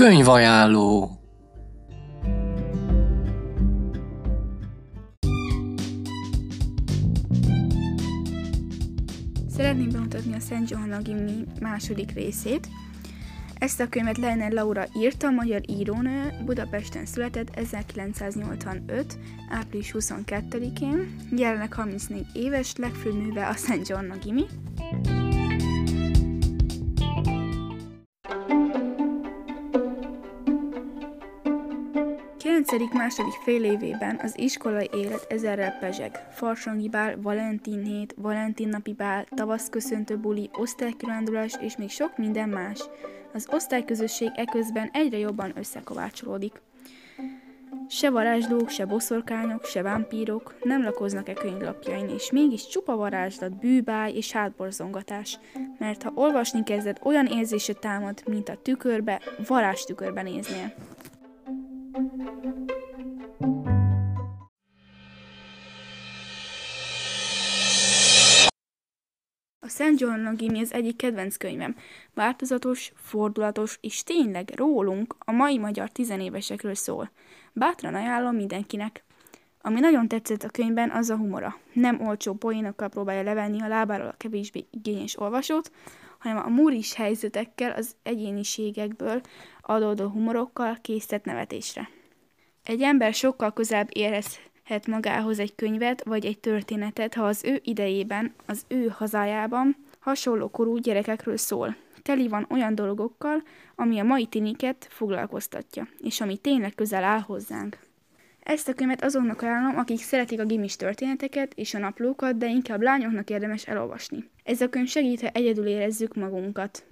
Könyvajánló Szeretném bemutatni a Szent Johanna Gimni második részét. Ezt a könyvet Leiner Laura írta, magyar írónő, Budapesten született 1985. április 22-én, jelenleg 34 éves, legfőbb műve a Szent Johanna Gimi. 9. második fél évében az iskolai élet ezerrel pezseg. Farsangi bál, Valentin hét, Valentin napi bál, tavaszköszöntő buli, osztálykirándulás és még sok minden más. Az osztályközösség eközben egyre jobban összekovácsolódik. Se varázslók, se boszorkányok, se vámpírok nem lakoznak e könyvlapjain, és mégis csupa varázslat, bűbáj és hátborzongatás, mert ha olvasni kezded, olyan érzése támad, mint a tükörbe, varázs tükörbe néznél. A Szent Gimi az egyik kedvenc könyvem. Változatos, fordulatos és tényleg rólunk, a mai magyar tizenévesekről szól. Bátran ajánlom mindenkinek. Ami nagyon tetszett a könyvben, az a humora. Nem olcsó poénokkal próbálja levenni a lábáról a kevésbé igényes olvasót, hanem a muris helyzetekkel, az egyéniségekből adódó humorokkal készített nevetésre. Egy ember sokkal közelebb érezhet magához egy könyvet vagy egy történetet, ha az ő idejében, az ő hazájában hasonló korú gyerekekről szól. Teli van olyan dolgokkal, ami a mai tiniket foglalkoztatja, és ami tényleg közel áll hozzánk. Ezt a könyvet azoknak ajánlom, akik szeretik a gimis történeteket és a naplókat, de inkább lányoknak érdemes elolvasni. Ez a könyv segít, ha egyedül érezzük magunkat.